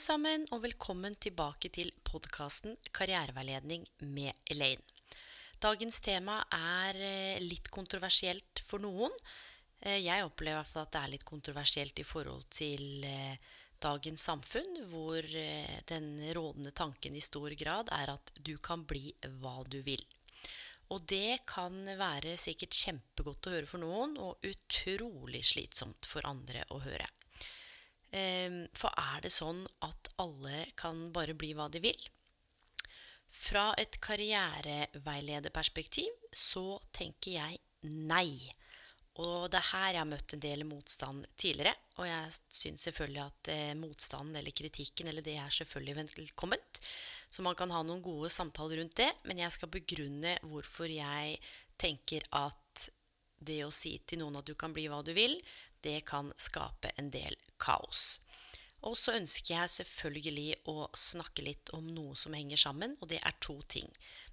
Hei, alle sammen, og velkommen tilbake til podkasten Karriereveiledning med Elaine. Dagens tema er eh, litt kontroversielt for noen. Eh, Jeg opplever at det er litt kontroversielt i forhold til eh, dagens samfunn, hvor den rådende tanken i stor grad er at du kan bli hva du vil. Og det kan være sikkert kjempegodt å høre for noen, og utrolig slitsomt for andre å høre. Ehm, For er det sånn at alle kan bare bli hva de vil? Fra et karriereveilederperspektiv så tenker jeg nei. Og det er her jeg har møtt en del motstand tidligere. Og jeg syns selvfølgelig at eh, motstanden eller kritikken eller det er selvfølgelig velkomment. Så man kan ha noen gode samtaler rundt det. Men jeg skal begrunne hvorfor jeg tenker at det å si til noen at du kan bli hva du vil, det kan skape en del kaos. Og så ønsker jeg selvfølgelig å snakke litt om noe som henger sammen, og det er to ting.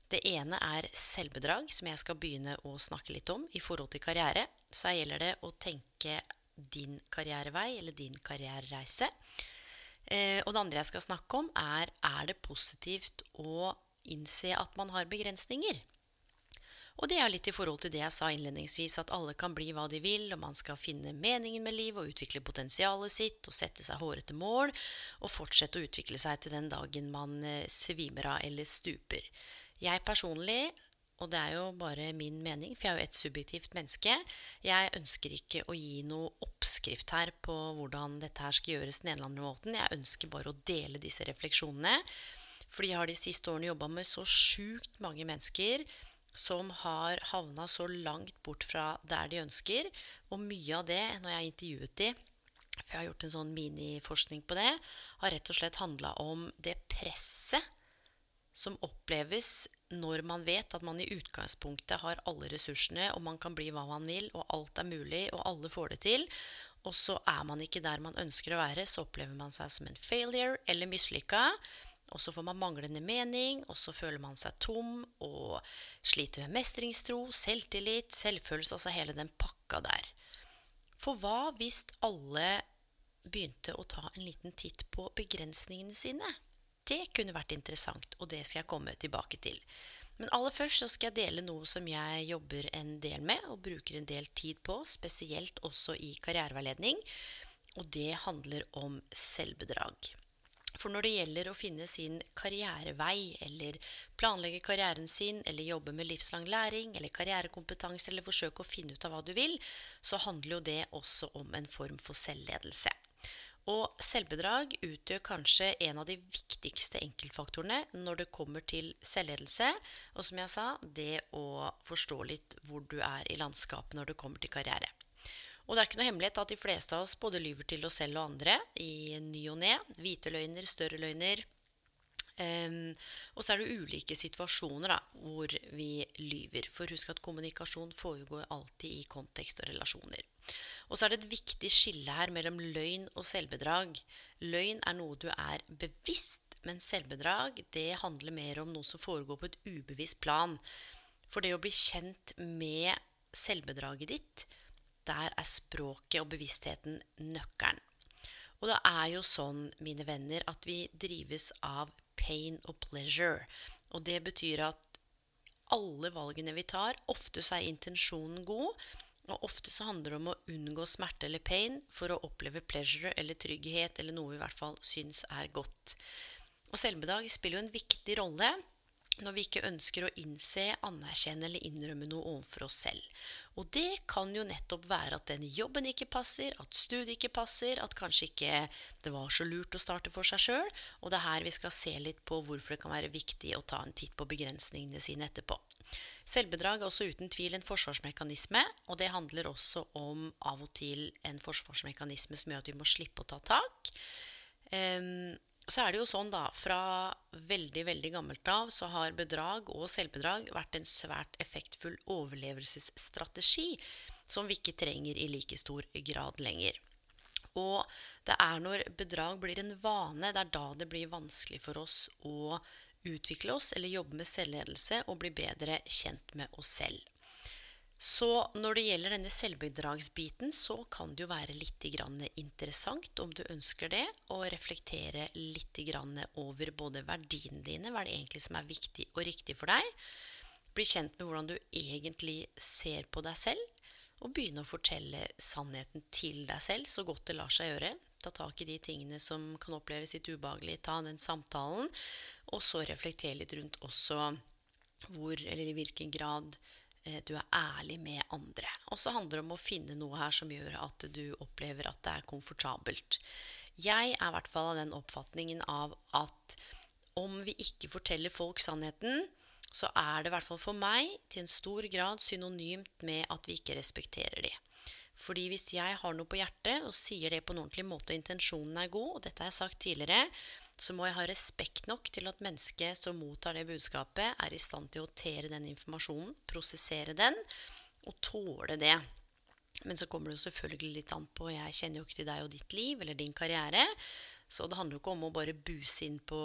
Det ene er selvbedrag, som jeg skal begynne å snakke litt om i forhold til karriere. Så her gjelder det å tenke din karrierevei eller din karrierereise. Eh, og det andre jeg skal snakke om, er er det positivt å innse at man har begrensninger. Og det er litt i forhold til det jeg sa innledningsvis, at alle kan bli hva de vil, og man skal finne meningen med livet og utvikle potensialet sitt og sette seg hårete mål og fortsette å utvikle seg til den dagen man eh, svimer av eller stuper. Jeg personlig, og det er jo bare min mening, for jeg er jo et subjektivt menneske, jeg ønsker ikke å gi noe oppskrift her på hvordan dette her skal gjøres den ene eller andre måten. Jeg ønsker bare å dele disse refleksjonene. Fordi jeg har de siste årene jobba med så sjukt mange mennesker som har havna så langt bort fra der de ønsker. Og mye av det, når jeg har intervjuet de, for jeg har gjort en sånn miniforskning på det, har rett og slett handla om det presset som oppleves når man vet at man i utgangspunktet har alle ressursene, og man kan bli hva man vil, og alt er mulig, og alle får det til. Og så er man ikke der man ønsker å være, så opplever man seg som en failure eller mislykka. Og så får man manglende mening, og så føler man seg tom og sliter med mestringstro, selvtillit, selvfølelse, altså hele den pakka der. For hva hvis alle begynte å ta en liten titt på begrensningene sine? Det kunne vært interessant, og det skal jeg komme tilbake til. Men aller først så skal jeg dele noe som jeg jobber en del med og bruker en del tid på, spesielt også i karriereveiledning, og det handler om selvbedrag. For når det gjelder å finne sin karrierevei, eller planlegge karrieren sin, eller jobbe med livslang læring, eller karrierekompetanse, eller forsøke å finne ut av hva du vil, så handler jo det også om en form for selvledelse. Og selvbedrag utgjør kanskje en av de viktigste enkeltfaktorene når det kommer til selvledelse. Og som jeg sa, det å forstå litt hvor du er i landskapet når det kommer til karriere. Og det er ikke noe hemmelighet at de fleste av oss både lyver til oss selv og andre i ny og ne. Hvite løgner, større løgner. Um, og så er det ulike situasjoner da, hvor vi lyver. For husk at kommunikasjon foregår alltid i kontekst og relasjoner. Og så er det et viktig skille her mellom løgn og selvbedrag. Løgn er noe du er bevisst, men selvbedrag det handler mer om noe som foregår på et ubevisst plan. For det å bli kjent med selvbedraget ditt, der er språket og bevisstheten nøkkelen. Og det er jo sånn, mine venner, at vi drives av pain og pleasure. Og det betyr at alle valgene vi tar, ofte så er intensjonen god, og ofte så handler det om å unngå smerte eller pain for å oppleve pleasure eller trygghet eller noe vi i hvert fall syns er godt. Og selvbedrag spiller jo en viktig rolle når vi ikke ønsker å innse, anerkjenne eller innrømme noe overfor oss selv. Og det kan jo nettopp være at den jobben ikke passer, at studiet ikke passer, at kanskje ikke det var så lurt å starte for seg sjøl. Og det er her vi skal se litt på hvorfor det kan være viktig å ta en titt på begrensningene sine etterpå. Selvbedrag er også uten tvil en forsvarsmekanisme, og det handler også om av og til en forsvarsmekanisme som gjør at vi må slippe å ta tak. Um, så er det jo sånn, da, fra veldig, veldig gammelt av så har bedrag og selvbedrag vært en svært effektfull overlevelsesstrategi som vi ikke trenger i like stor grad lenger. Og det er når bedrag blir en vane, det er da det blir vanskelig for oss å utvikle oss eller jobbe med selvledelse og bli bedre kjent med oss selv. Så når det gjelder denne selvbedragsbiten, så kan det jo være litt interessant, om du ønsker det, å reflektere litt over både verdiene dine, hva er det egentlig som er viktig og riktig for deg. Bli kjent med hvordan du egentlig ser på deg selv, og begynne å fortelle sannheten til deg selv så godt det lar seg gjøre. Ta tak i de tingene som kan oppleves litt ubehagelig. Ta den samtalen, og så reflektere litt rundt også hvor eller i hvilken grad du er ærlig med andre. Og så handler det om å finne noe her som gjør at du opplever at det er komfortabelt. Jeg er i hvert fall av den oppfatningen av at om vi ikke forteller folk sannheten, så er det i hvert fall for meg til en stor grad synonymt med at vi ikke respekterer de. Fordi hvis jeg har noe på hjertet og sier det på en ordentlig måte, og intensjonen er god, og dette har jeg sagt tidligere, så må jeg ha respekt nok til at mennesket som mottar det budskapet, er i stand til å håndtere den informasjonen, prosessere den og tåle det. Men så kommer det jo selvfølgelig litt an på Jeg kjenner jo ikke til deg og ditt liv eller din karriere. Så det handler jo ikke om å bare buse inn på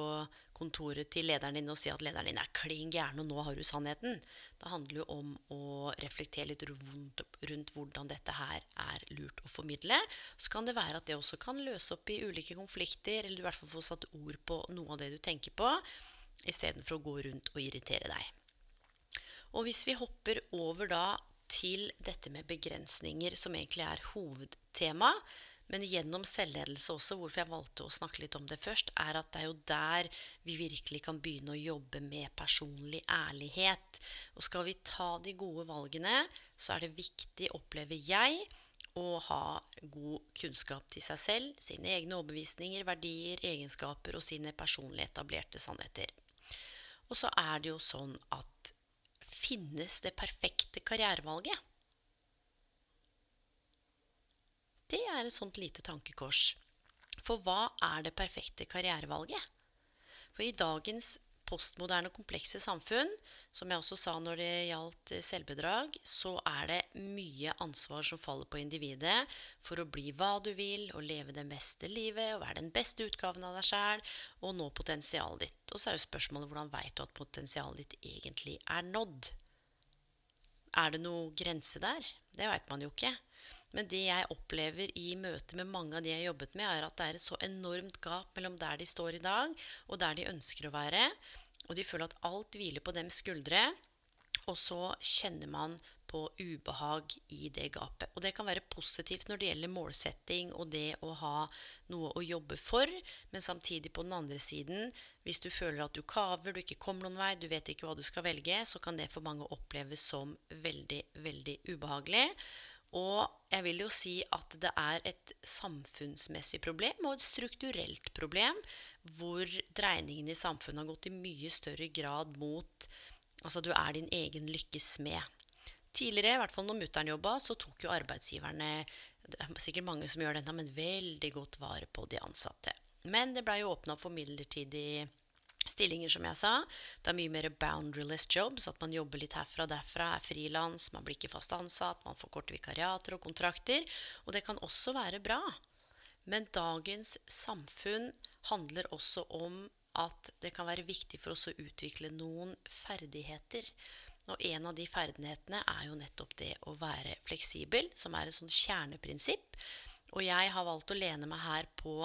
kontoret til lederen din og si at lederen din er klin gæren, og nå har du sannheten. Det handler jo om å reflektere litt rundt, hvordan dette her er lurt å formidle. Så kan det være at det også kan løse opp i ulike konflikter, eller i hvert fall få satt ord på noe av det du tenker på, istedenfor å gå rundt og irritere deg. Og hvis vi hopper over da til dette med begrensninger, som egentlig er hovedtema, men gjennom selvledelse også, hvorfor jeg valgte å snakke litt om det først, er at det er jo der vi virkelig kan begynne å jobbe med personlig ærlighet. Og skal vi ta de gode valgene, så er det viktig, opplever jeg, å ha god kunnskap til seg selv, sine egne overbevisninger, verdier, egenskaper og sine personlig etablerte sannheter. Og så er det jo sånn at finnes det perfekte karrierevalget? Det er et sånt lite tankekors. For hva er det perfekte karrierevalget? For i dagens postmoderne, komplekse samfunn, som jeg også sa når det gjaldt selvbedrag, så er det mye ansvar som faller på individet for å bli hva du vil, og leve det beste livet, og være den beste utgaven av deg sjæl, og nå potensialet ditt. Og så er jo spørsmålet hvordan veit du at potensialet ditt egentlig er nådd? Er det noe grense der? Det veit man jo ikke. Men det jeg opplever i møte med mange av de jeg har jobbet med, er at det er et så enormt gap mellom der de står i dag, og der de ønsker å være. Og de føler at alt hviler på dems skuldre. Og så kjenner man på ubehag i det gapet. Og det kan være positivt når det gjelder målsetting og det å ha noe å jobbe for, men samtidig på den andre siden, hvis du føler at du kaver, du ikke kommer noen vei, du vet ikke hva du skal velge, så kan det for mange oppleves som veldig, veldig ubehagelig. Og jeg vil jo si at det er et samfunnsmessig problem og et strukturelt problem hvor dreiningen i samfunnet har gått i mye større grad mot Altså du er din egen lykkes smed. Tidligere, i hvert fall når mutter'n jobba, så tok jo arbeidsgiverne Det er sikkert mange som gjør dette, men veldig godt vare på de ansatte. Men det blei jo åpna for midlertidig stillinger, som jeg sa. Det er mye mer boundaryless jobs, at man jobber litt herfra og derfra, er frilans, man blir ikke fast ansatt, man får korte vikariater og kontrakter. Og det kan også være bra. Men dagens samfunn handler også om at det kan være viktig for oss å utvikle noen ferdigheter. Og en av de ferdighetene er jo nettopp det å være fleksibel, som er et sånt kjerneprinsipp. Og jeg har valgt å lene meg her på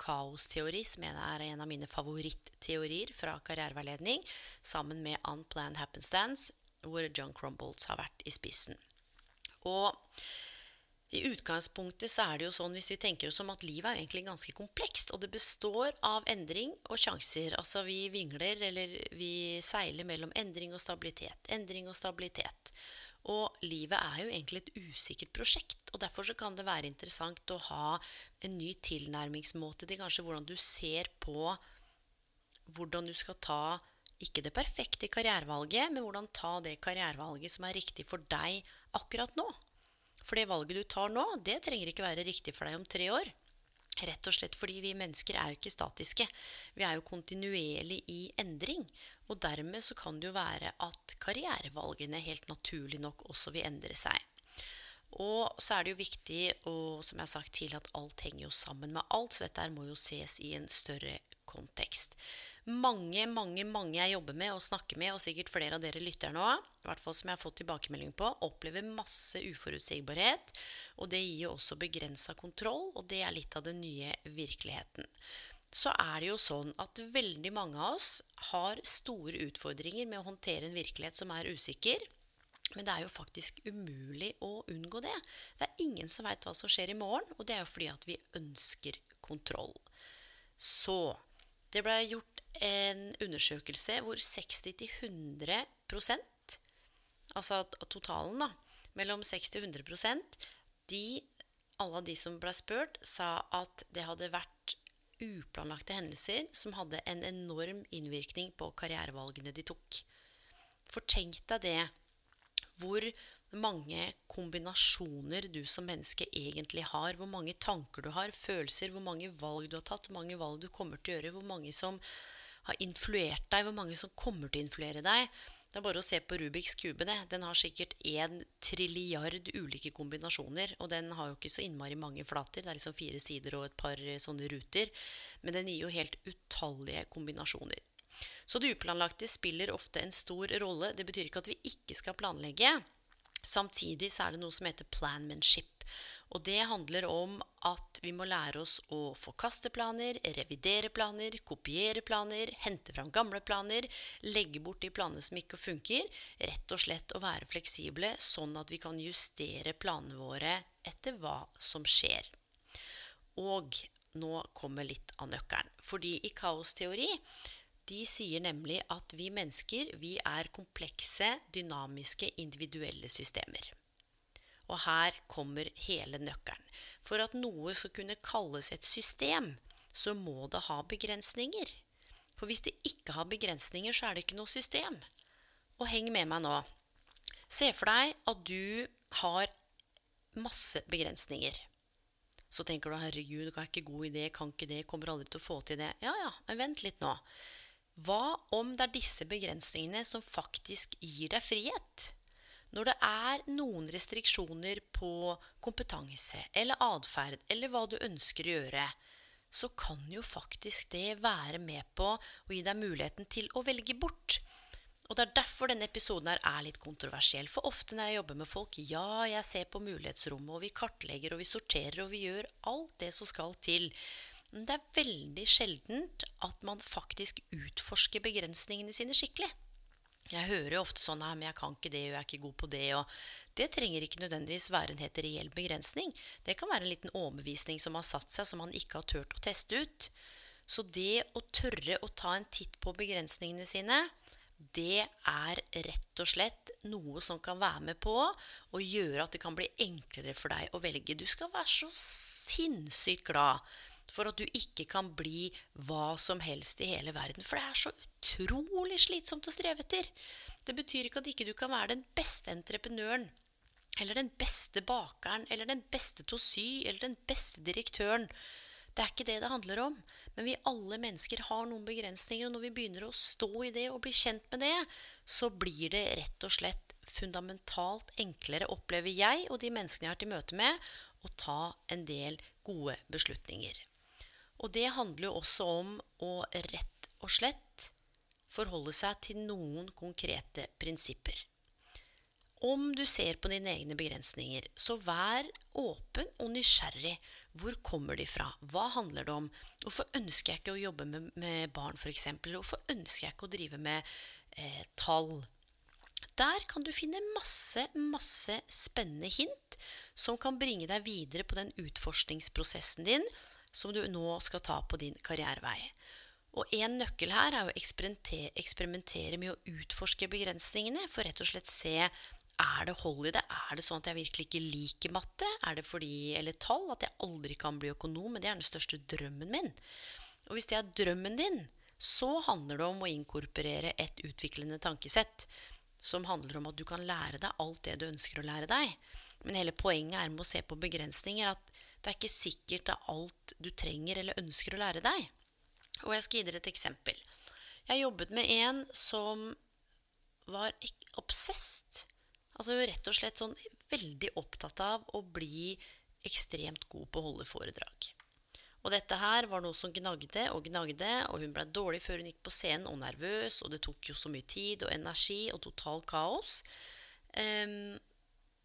kaosteori, som er en av mine favorittteorier fra karriereveiledning, sammen med Unplanned Happenstance, hvor John Crumbolts har vært i spissen. Og I utgangspunktet så er det jo sånn hvis vi tenker oss om at livet er egentlig ganske komplekst, og det består av endring og sjanser. Altså vi vingler eller vi seiler mellom endring og stabilitet. Endring og stabilitet. Og livet er jo egentlig et usikkert prosjekt, og derfor så kan det være interessant å ha en ny tilnærmingsmåte til kanskje hvordan du ser på hvordan du skal ta ikke det perfekte karrierevalget, men hvordan ta det karrierevalget som er riktig for deg akkurat nå. For det valget du tar nå, det trenger ikke være riktig for deg om tre år. Rett og slett fordi vi mennesker er jo ikke statiske. Vi er jo kontinuerlig i endring. Og dermed så kan det jo være at karrierevalgene helt naturlig nok også vil endre seg. Og så er det jo viktig, og som jeg har sagt tidligere, at alt henger jo sammen med alt. Så dette må jo ses i en større kontekst. Mange, mange, mange jeg jobber med og snakker med, og sikkert flere av dere lytter nå, i hvert fall som jeg har fått tilbakemelding på, opplever masse uforutsigbarhet. Og det gir jo også begrensa kontroll, og det er litt av den nye virkeligheten. Så er det jo sånn at veldig mange av oss har store utfordringer med å håndtere en virkelighet som er usikker. Men det er jo faktisk umulig å unngå det. Det er ingen som veit hva som skjer i morgen, og det er jo fordi at vi ønsker kontroll. Så det ble gjort en undersøkelse hvor 60-100% altså totalen da, mellom 60 og 100% de, alle de som ble spurt, sa at det hadde vært uplanlagte hendelser som hadde en enorm innvirkning på karrierevalgene de tok. For tenk deg det. Hvor mange kombinasjoner du som menneske egentlig har. Hvor mange tanker du har, følelser, hvor mange valg du har tatt, hvor mange valg du kommer til å gjøre, hvor mange som har influert deg, hvor mange som kommer til å influere deg. Det er bare å se på Rubiks kube. det. Den har sikkert én trilliard ulike kombinasjoner. Og den har jo ikke så innmari mange flater. Det er liksom fire sider og et par sånne ruter. Men den gir jo helt utallige kombinasjoner. Så det uplanlagte spiller ofte en stor rolle. Det betyr ikke at vi ikke skal planlegge. Samtidig så er det noe som heter planmanship. Og det handler om at vi må lære oss å forkaste planer, revidere planer, kopiere planer, hente fram gamle planer, legge bort de planene som ikke funker. Rett og slett å være fleksible, sånn at vi kan justere planene våre etter hva som skjer. Og nå kommer litt av nøkkelen. Fordi i kaosteori de sier nemlig at vi mennesker vi er komplekse, dynamiske, individuelle systemer. Og her kommer hele nøkkelen. For at noe skal kunne kalles et system, så må det ha begrensninger. For hvis det ikke har begrensninger, så er det ikke noe system. Og heng med meg nå. Se for deg at du har masse begrensninger. Så tenker du 'herregud, det er ikke god idé, kan ikke det, kommer aldri til å få til det'. Ja ja, men vent litt nå. Hva om det er disse begrensningene som faktisk gir deg frihet? Når det er noen restriksjoner på kompetanse eller atferd eller hva du ønsker å gjøre, så kan jo faktisk det være med på å gi deg muligheten til å velge bort. Og Det er derfor denne episoden her er litt kontroversiell. For ofte når jeg jobber med folk, ja, jeg ser på mulighetsrommet, og vi kartlegger og vi sorterer og vi gjør alt det som skal til. Men det er veldig sjeldent at man faktisk utforsker begrensningene sine skikkelig. Jeg hører jo ofte sånn at jeg kan ikke det, og jeg er ikke god på det. og Det trenger ikke nødvendigvis være en helt reell begrensning. Det kan være en liten overbevisning som har satt seg, som man ikke har turt å teste ut. Så det å tørre å ta en titt på begrensningene sine, det er rett og slett noe som kan være med på å gjøre at det kan bli enklere for deg å velge. Du skal være så sinnssykt glad for at du ikke kan bli hva som helst i hele verden. For det er så utrolig slitsomt å streve etter. Det betyr ikke at ikke du kan være den beste entreprenøren, eller den beste bakeren, eller den beste til å sy, eller den beste direktøren. Det er ikke det det handler om. Men vi alle mennesker har noen begrensninger, og når vi begynner å stå i det og bli kjent med det, så blir det rett og slett fundamentalt enklere, opplever jeg og de menneskene jeg har til møte med, å ta en del gode beslutninger. Og det handler jo også om å rett og slett forholde seg til noen konkrete prinsipper. Om du ser på dine egne begrensninger, så vær åpen og nysgjerrig. Hvor kommer de fra? Hva handler det om? Hvorfor ønsker jeg ikke å jobbe med, med barn, f.eks.? Hvorfor ønsker jeg ikke å drive med eh, tall? Der kan du finne masse, masse spennende hint som kan bringe deg videre på den utforskningsprosessen din som du nå skal ta på din karrierevei. Og en nøkkel her er å eksperimentere, med å utforske begrensningene, for rett og slett se er det hold i det? Er det sånn at jeg virkelig ikke liker matte? Er det fordi, eller tall, at jeg aldri kan bli økonom? Men det er den største drømmen min. Og hvis det er drømmen din, så handler det om å inkorporere et utviklende tankesett. Som handler om at du kan lære deg alt det du ønsker å lære deg. Men hele poenget er med å se på begrensninger at det er ikke sikkert det er alt du trenger eller ønsker å lære deg. Og jeg skal gi dere et eksempel. Jeg jobbet med en som var obsesst. Altså rett og slett sånn veldig opptatt av å bli ekstremt god på å holde foredrag. Og dette her var noe som gnagde og gnagde, og hun ble dårlig før hun gikk på scenen, og nervøs, og det tok jo så mye tid og energi og total kaos. Um,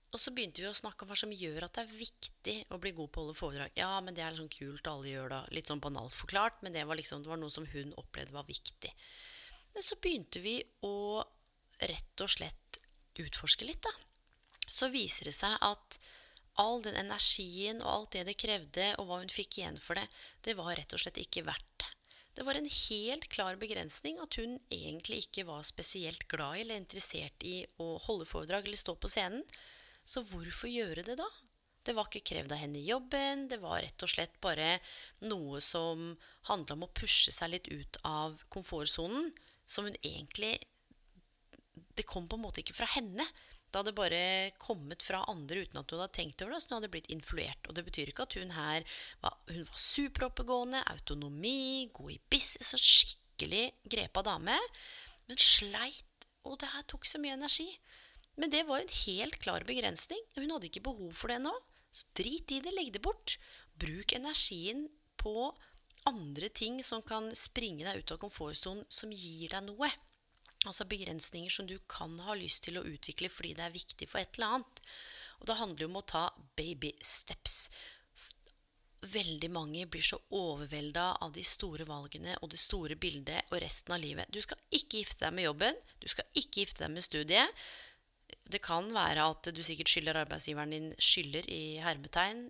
og så begynte vi å snakke om hva som gjør at det er viktig å bli god på å holde foredrag. Ja, men det er sånn kult, alle gjør det. Litt sånn banalt forklart, men det var, liksom, det var noe som hun opplevde var viktig. Men så begynte vi å rett og slett utforske litt, da. Så viser det seg at all den energien og alt det det krevde, og hva hun fikk igjen for det, det var rett og slett ikke verdt det. Det var en helt klar begrensning at hun egentlig ikke var spesielt glad i eller interessert i å holde foredrag eller stå på scenen. Så hvorfor gjøre det, da? Det var ikke krevd av henne i jobben. Det var rett og slett bare noe som handla om å pushe seg litt ut av komfortsonen. Som hun egentlig Det kom på en måte ikke fra henne. Det hadde bare kommet fra andre uten at hun hadde tenkt over det. Så hun hadde blitt influert. Og det betyr ikke at hun her var, hun var superoppegående, autonomi, god i business og skikkelig grepa dame. Men sleit. Og det her tok så mye energi. Men det var en helt klar begrensning. Hun hadde ikke behov for det nå. Så drit i det, legg det bort. Bruk energien på andre ting som kan springe deg ut av komfortsonen, som gir deg noe. Altså begrensninger som du kan ha lyst til å utvikle fordi det er viktig for et eller annet. Og det handler jo om å ta baby steps. Veldig mange blir så overvelda av de store valgene og det store bildet og resten av livet. Du skal ikke gifte deg med jobben. Du skal ikke gifte deg med studiet. Det kan være at du sikkert skylder arbeidsgiveren din skylder i hermetegn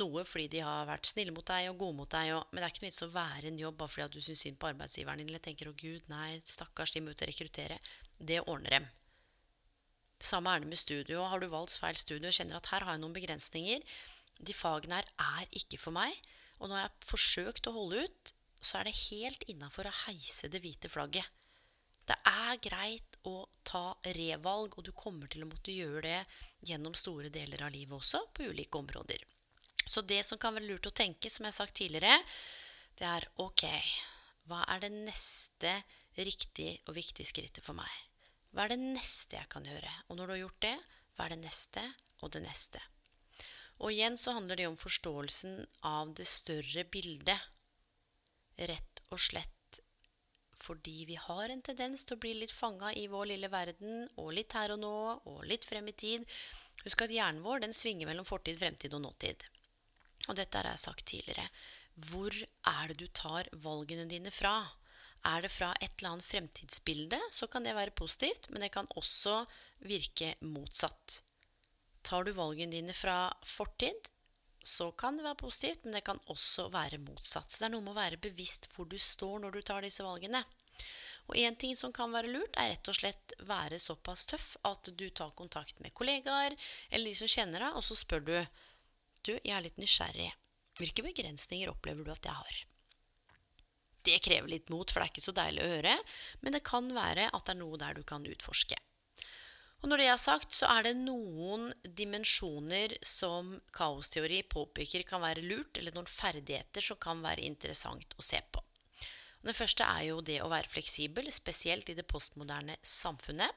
noe fordi de har vært snille mot deg og gode mot deg. Og, men det er ikke noe vits å være en jobb bare fordi at du syns synd på arbeidsgiveren din eller tenker 'Å, gud, nei, stakkars, de må ut og rekruttere'. Det ordner dem. Samme er det med studio. Har du valgt feil studio og kjenner at her har jeg noen begrensninger De fagene her er ikke for meg. Og når jeg har forsøkt å holde ut, så er det helt innafor å heise det hvite flagget. Det er greit å ta revalg, og du kommer til å måtte gjøre det gjennom store deler av livet også, på ulike områder. Så det som kan være lurt å tenke, som jeg har sagt tidligere, det er ok, hva er det neste riktige og viktige skrittet for meg? Hva er det neste jeg kan gjøre? Og når du har gjort det, hva er det neste og det neste? Og igjen så handler det om forståelsen av det større bildet. Rett og slett fordi vi har en tendens til å bli litt fanga i vår lille verden, og litt her og nå, og litt frem i tid. Husk at hjernen vår den svinger mellom fortid, fremtid og nåtid. Og dette har jeg sagt tidligere. Hvor er det du tar valgene dine fra? Er det fra et eller annet fremtidsbilde, så kan det være positivt, men det kan også virke motsatt. Tar du valgene dine fra fortid, så kan det være positivt, men det kan også være motsatt. Så det er noe med å være bevisst hvor du står når du tar disse valgene. Og én ting som kan være lurt, er rett og slett være såpass tøff at du tar kontakt med kollegaer eller de som kjenner deg, og så spør du Du, jeg er litt nysgjerrig. Hvilke begrensninger opplever du at jeg har? Det krever litt mot, for det er ikke så deilig å høre, men det kan være at det er noe der du kan utforske. Og når det er sagt, så er det noen dimensjoner som kaosteori påpeker kan være lurt, eller noen ferdigheter som kan være interessant å se på. Det første er jo det å være fleksibel, spesielt i det postmoderne samfunnet.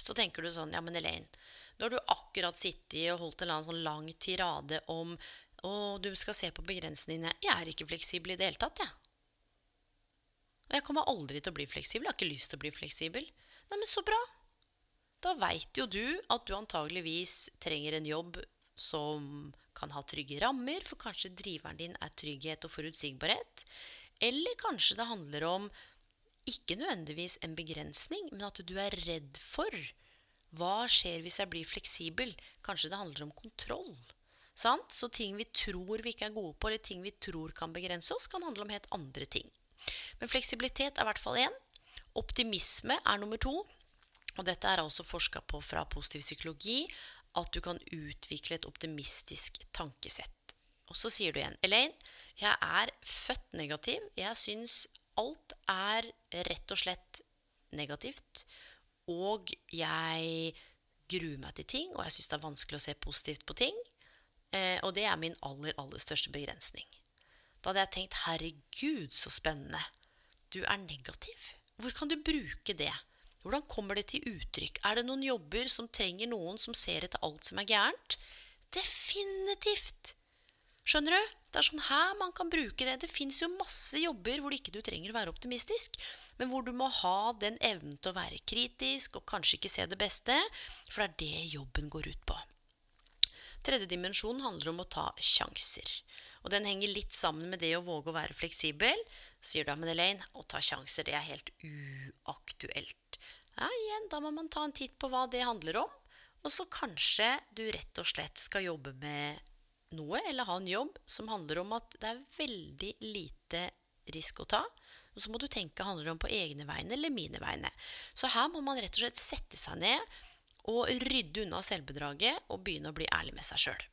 Så tenker du sånn Ja, men Elaine, nå har du akkurat sittet og holdt en sånn lang tirade om å, du skal se på begrensningene. Jeg er ikke fleksibel i det hele tatt, jeg. Ja. Og jeg kommer aldri til å bli fleksibel. Jeg har ikke lyst til å bli fleksibel. Nei, men så bra. Da veit jo du at du antageligvis trenger en jobb som kan ha trygge rammer, for kanskje driveren din er trygghet og forutsigbarhet. Eller kanskje det handler om ikke nødvendigvis en begrensning, men at du er redd for Hva skjer hvis jeg blir fleksibel? Kanskje det handler om kontroll. Sant? Så ting vi tror vi ikke er gode på, eller ting vi tror kan begrense oss, kan handle om helt andre ting. Men fleksibilitet er i hvert fall én. Optimisme er nummer to. Og dette er også forska på fra positiv psykologi, at du kan utvikle et optimistisk tankesett. Og så sier du igjen, Elaine, jeg er født negativ. Jeg syns alt er rett og slett negativt. Og jeg gruer meg til ting, og jeg syns det er vanskelig å se positivt på ting. Eh, og det er min aller, aller største begrensning. Da hadde jeg tenkt herregud, så spennende. Du er negativ. Hvor kan du bruke det? Hvordan kommer det til uttrykk? Er det noen jobber som trenger noen som ser etter alt som er gærent? Definitivt! Skjønner du? Det er sånn her man kan bruke det. Det fins jo masse jobber hvor ikke du trenger å være optimistisk, men hvor du må ha den evnen til å være kritisk og kanskje ikke se det beste, for det er det jobben går ut på. Tredje dimensjon handler om å ta sjanser. Og den henger litt sammen med det å våge å være fleksibel. Sier du, men Elaine, å ta sjanser, det er helt uaktuelt. Ja, igjen, da må man ta en titt på hva det handler om. Og så kanskje du rett og slett skal jobbe med noe, eller ha en jobb som handler om at det er veldig lite risk å ta. Og så må du tenke handler det om på egne vegne eller mine vegne. Så her må man rett og slett sette seg ned og rydde unna selvbedraget og begynne å bli ærlig med seg sjøl.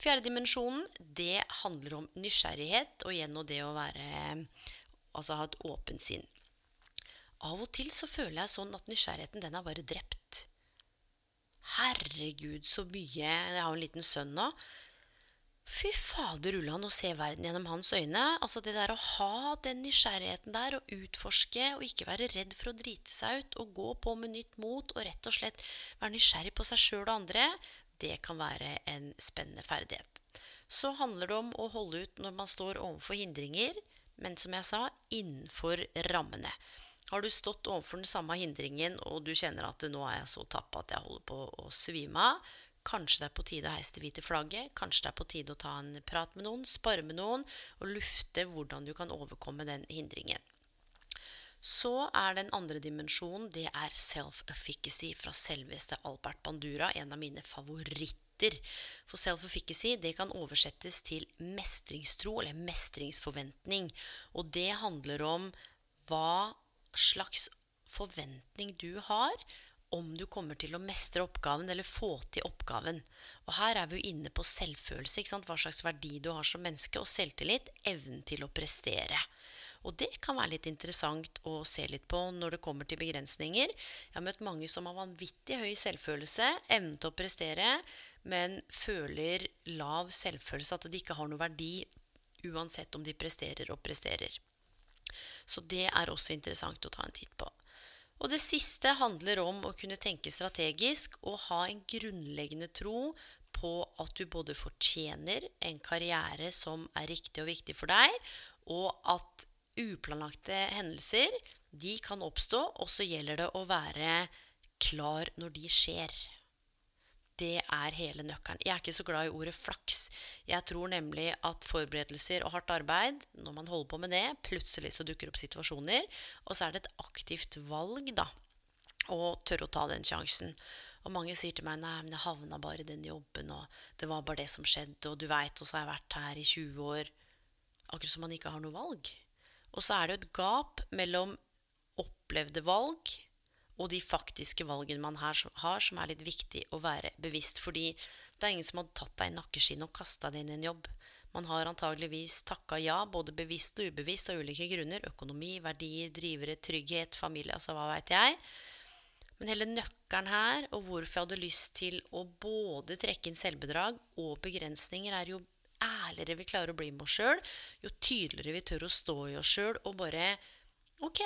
Fjerde dimensjonen, det handler om nysgjerrighet og gjennom det å være Altså ha et åpent sinn. Av og til så føler jeg sånn at nysgjerrigheten, den er bare drept. Herregud, så mye Jeg har jo en liten sønn nå. Fy fader ulland å se verden gjennom hans øyne. Altså Det der å ha den nysgjerrigheten der, og utforske og ikke være redd for å drite seg ut, og gå på med nytt mot og rett og slett være nysgjerrig på seg sjøl og andre, det kan være en spennende ferdighet. Så handler det om å holde ut når man står overfor hindringer, men som jeg sa, innenfor rammene. Har du stått overfor den samme hindringen, og du kjenner at nå er jeg så tappa at jeg holder på å svime av, kanskje det er på tide å heise det hvite flagget, kanskje det er på tide å ta en prat med noen, spare med noen og lufte hvordan du kan overkomme den hindringen. Så er den andre dimensjonen det er self-efficacy fra selveste Albert Bandura, en av mine favoritter. For self-efficacy det kan oversettes til mestringstro eller mestringsforventning. Og det handler om hva slags forventning du har om du kommer til å mestre oppgaven eller få til oppgaven. Og her er vi jo inne på selvfølelse. Hva slags verdi du har som menneske, og selvtillit. Evnen til å prestere. Og det kan være litt interessant å se litt på når det kommer til begrensninger. Jeg har møtt mange som har vanvittig høy selvfølelse, evnen til å prestere, men føler lav selvfølelse, at de ikke har noe verdi uansett om de presterer og presterer. Så det er også interessant å ta en titt på. Og det siste handler om å kunne tenke strategisk og ha en grunnleggende tro på at du både fortjener en karriere som er riktig og viktig for deg, og at uplanlagte hendelser de kan oppstå, og så gjelder det å være klar når de skjer. Det er hele nøkkelen. Jeg er ikke så glad i ordet flaks. Jeg tror nemlig at forberedelser og hardt arbeid, når man holder på med det, plutselig så dukker opp situasjoner, og så er det et aktivt valg, da. Å tørre å ta den sjansen. Og mange sier til meg nei, men jeg havna bare i den jobben, og det var bare det som skjedde, og du veit, og så har jeg vært her i 20 år. Akkurat som man ikke har noe valg. Og så er det et gap mellom opplevde valg og de faktiske valgene man har, som er litt viktig å være bevisst. Fordi det er ingen som hadde tatt deg i nakkeskinnet og kasta deg inn i en jobb. Man har antageligvis takka ja, både bevisst og ubevisst, av ulike grunner. Økonomi, verdier, drivere, trygghet, familie, altså hva veit jeg. Men hele nøkkelen her, og hvorfor jeg hadde lyst til å både trekke inn selvbedrag og begrensninger, er jo ærligere vi klarer å bli med oss sjøl, jo tydeligere vi tør å stå i oss sjøl og bare Ok,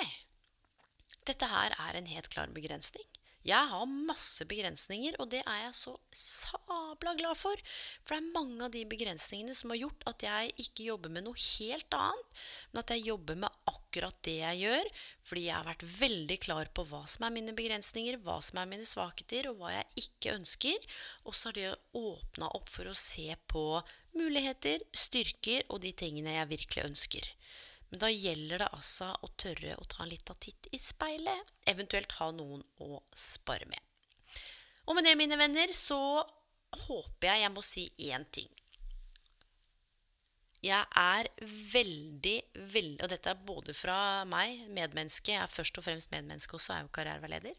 dette her er en helt klar begrensning. Jeg har masse begrensninger, og det er jeg så sabla glad for. For det er mange av de begrensningene som har gjort at jeg ikke jobber med noe helt annet, men at jeg jobber med akkurat det jeg gjør, fordi jeg har vært veldig klar på hva som er mine begrensninger, hva som er mine svakheter, og hva jeg ikke ønsker. Og så har det åpna opp for å se på muligheter, styrker og de tingene jeg virkelig ønsker. Men da gjelder det altså å tørre å ta en liten titt i speilet, eventuelt ha noen å spare med. Og med det, mine venner, så håper jeg jeg må si én ting. Jeg er veldig, veldig Og dette er både fra meg, medmenneske Jeg er først og fremst medmenneske også, er jo karriereveileder.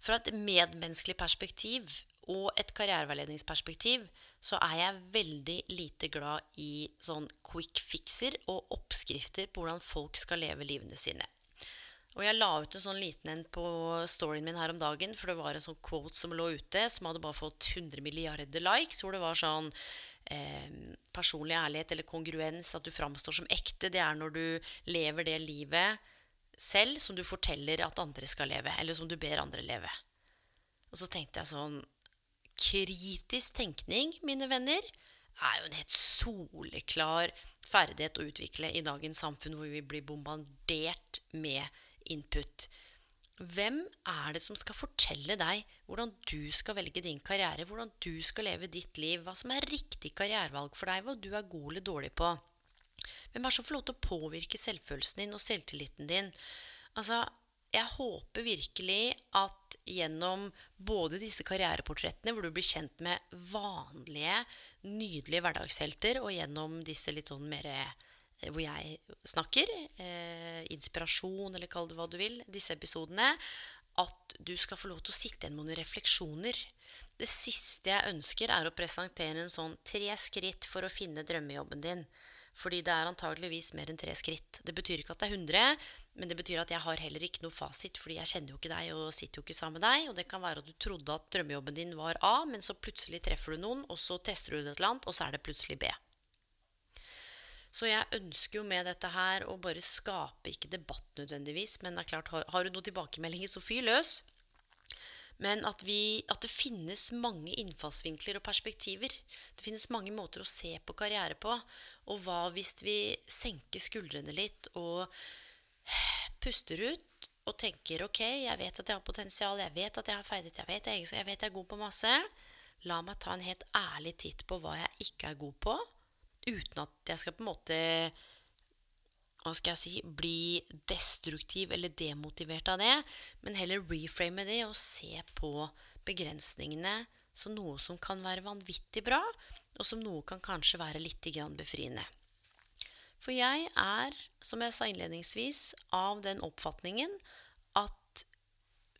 Fra et medmenneskelig perspektiv og et karriereveiledningsperspektiv så er jeg veldig lite glad i sånn quick fixer og oppskrifter på hvordan folk skal leve livene sine. Og jeg la ut en sånn liten en på storyen min her om dagen, for det var en sånn quote som lå ute, som hadde bare fått 100 milliarder likes, hvor det var sånn eh, Personlig ærlighet eller kongruens, at du framstår som ekte, det er når du lever det livet selv som du forteller at andre skal leve, eller som du ber andre leve. Og så tenkte jeg sånn Kritisk tenkning, mine venner, er jo en helt soleklar ferdighet å utvikle i dagens samfunn, hvor vi blir bombardert med input. Hvem er det som skal fortelle deg hvordan du skal velge din karriere, hvordan du skal leve ditt liv, hva som er riktig karrierevalg for deg, hva du er god eller dårlig på? Hvem er det som får lov til å påvirke selvfølelsen din og selvtilliten din? Altså, jeg håper virkelig at gjennom både disse karriereportrettene, hvor du blir kjent med vanlige, nydelige hverdagshelter, og gjennom disse litt sånn mer Eh, hvor jeg snakker, eh, inspirasjon eller kall det hva du vil, disse episodene, at du skal få lov til å sitte igjen med noen refleksjoner. Det siste jeg ønsker, er å presentere en sånn tre skritt for å finne drømmejobben din. Fordi det er antageligvis mer enn tre skritt. Det betyr ikke at det er 100, men det betyr at jeg har heller ikke noe fasit, fordi jeg kjenner jo ikke deg og sitter jo ikke sammen med deg. Og det kan være at du trodde at drømmejobben din var A, men så plutselig treffer du noen, og så tester du det et eller annet, og så er det plutselig B. Så jeg ønsker jo med dette her å bare skape ikke debatt nødvendigvis, men det er klart, har, har du noen tilbakemeldinger, så fyr løs. Men at, vi, at, det finnes mange innfallsvinkler og perspektiver. Det finnes mange måter å se på karriere på. Og hva hvis vi senker skuldrene litt og puster ut og tenker ok, jeg vet at jeg har potensial, jeg vet at jeg har ferdighet, jeg vet jeg, jeg vet jeg er god på masse. La meg ta en helt ærlig titt på hva jeg ikke er god på uten at jeg skal på en måte hva skal jeg si, bli destruktiv eller demotivert av det, men heller reframe det og se på begrensningene som noe som kan være vanvittig bra, og som noe kan kanskje være litt befriende. For jeg er, som jeg sa innledningsvis, av den oppfatningen at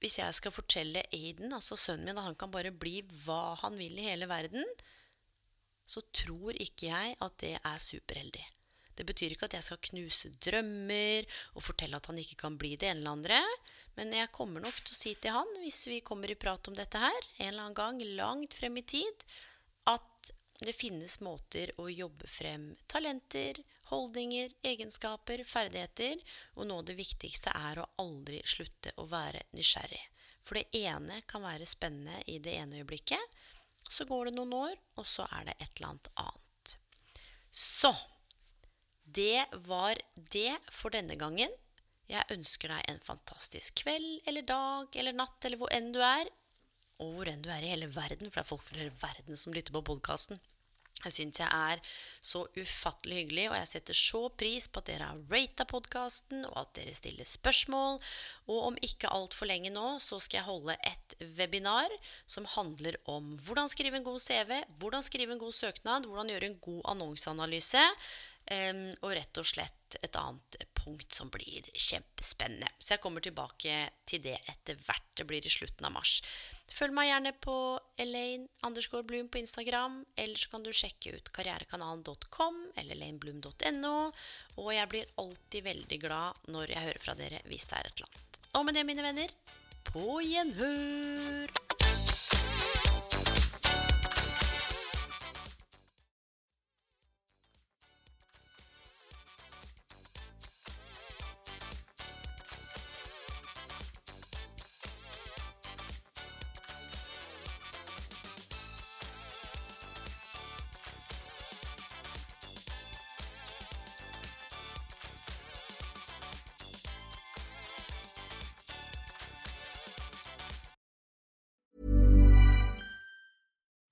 hvis jeg skal fortelle Aiden, altså sønnen min, at han kan bare bli hva han vil i hele verden, så tror ikke jeg at det er superheldig. Det betyr ikke at jeg skal knuse drømmer og fortelle at han ikke kan bli det ene eller andre, men jeg kommer nok til å si til han, hvis vi kommer i prat om dette her, en eller annen gang langt frem i tid, at det finnes måter å jobbe frem talenter, holdninger, egenskaper, ferdigheter, og noe av det viktigste er å aldri slutte å være nysgjerrig. For det ene kan være spennende i det ene øyeblikket, så går det noen år, og så er det et eller annet annet. Så det var det for denne gangen. Jeg ønsker deg en fantastisk kveld eller dag eller natt eller hvor enn du er. Og hvor enn du er i hele verden, for det er folk fra hele verden som lytter på podkasten. Jeg syns jeg er så ufattelig hyggelig, og jeg setter så pris på at dere har rata podkasten, og at dere stiller spørsmål. Og om ikke altfor lenge nå, så skal jeg holde et webinar som handler om hvordan skrive en god CV, hvordan skrive en god søknad, hvordan gjøre en god annonseanalyse, og rett og slett et annet punkt som blir kjempespennende. Så jeg kommer tilbake til det etter hvert. Det blir i slutten av mars. Følg meg gjerne på Elaine Andersgaard Bloom på Instagram. Eller så kan du sjekke ut karrierekanalen.com eller elaineblum.no. Og jeg blir alltid veldig glad når jeg hører fra dere hvis det er et eller annet. Og med det, mine venner, på gjenhør!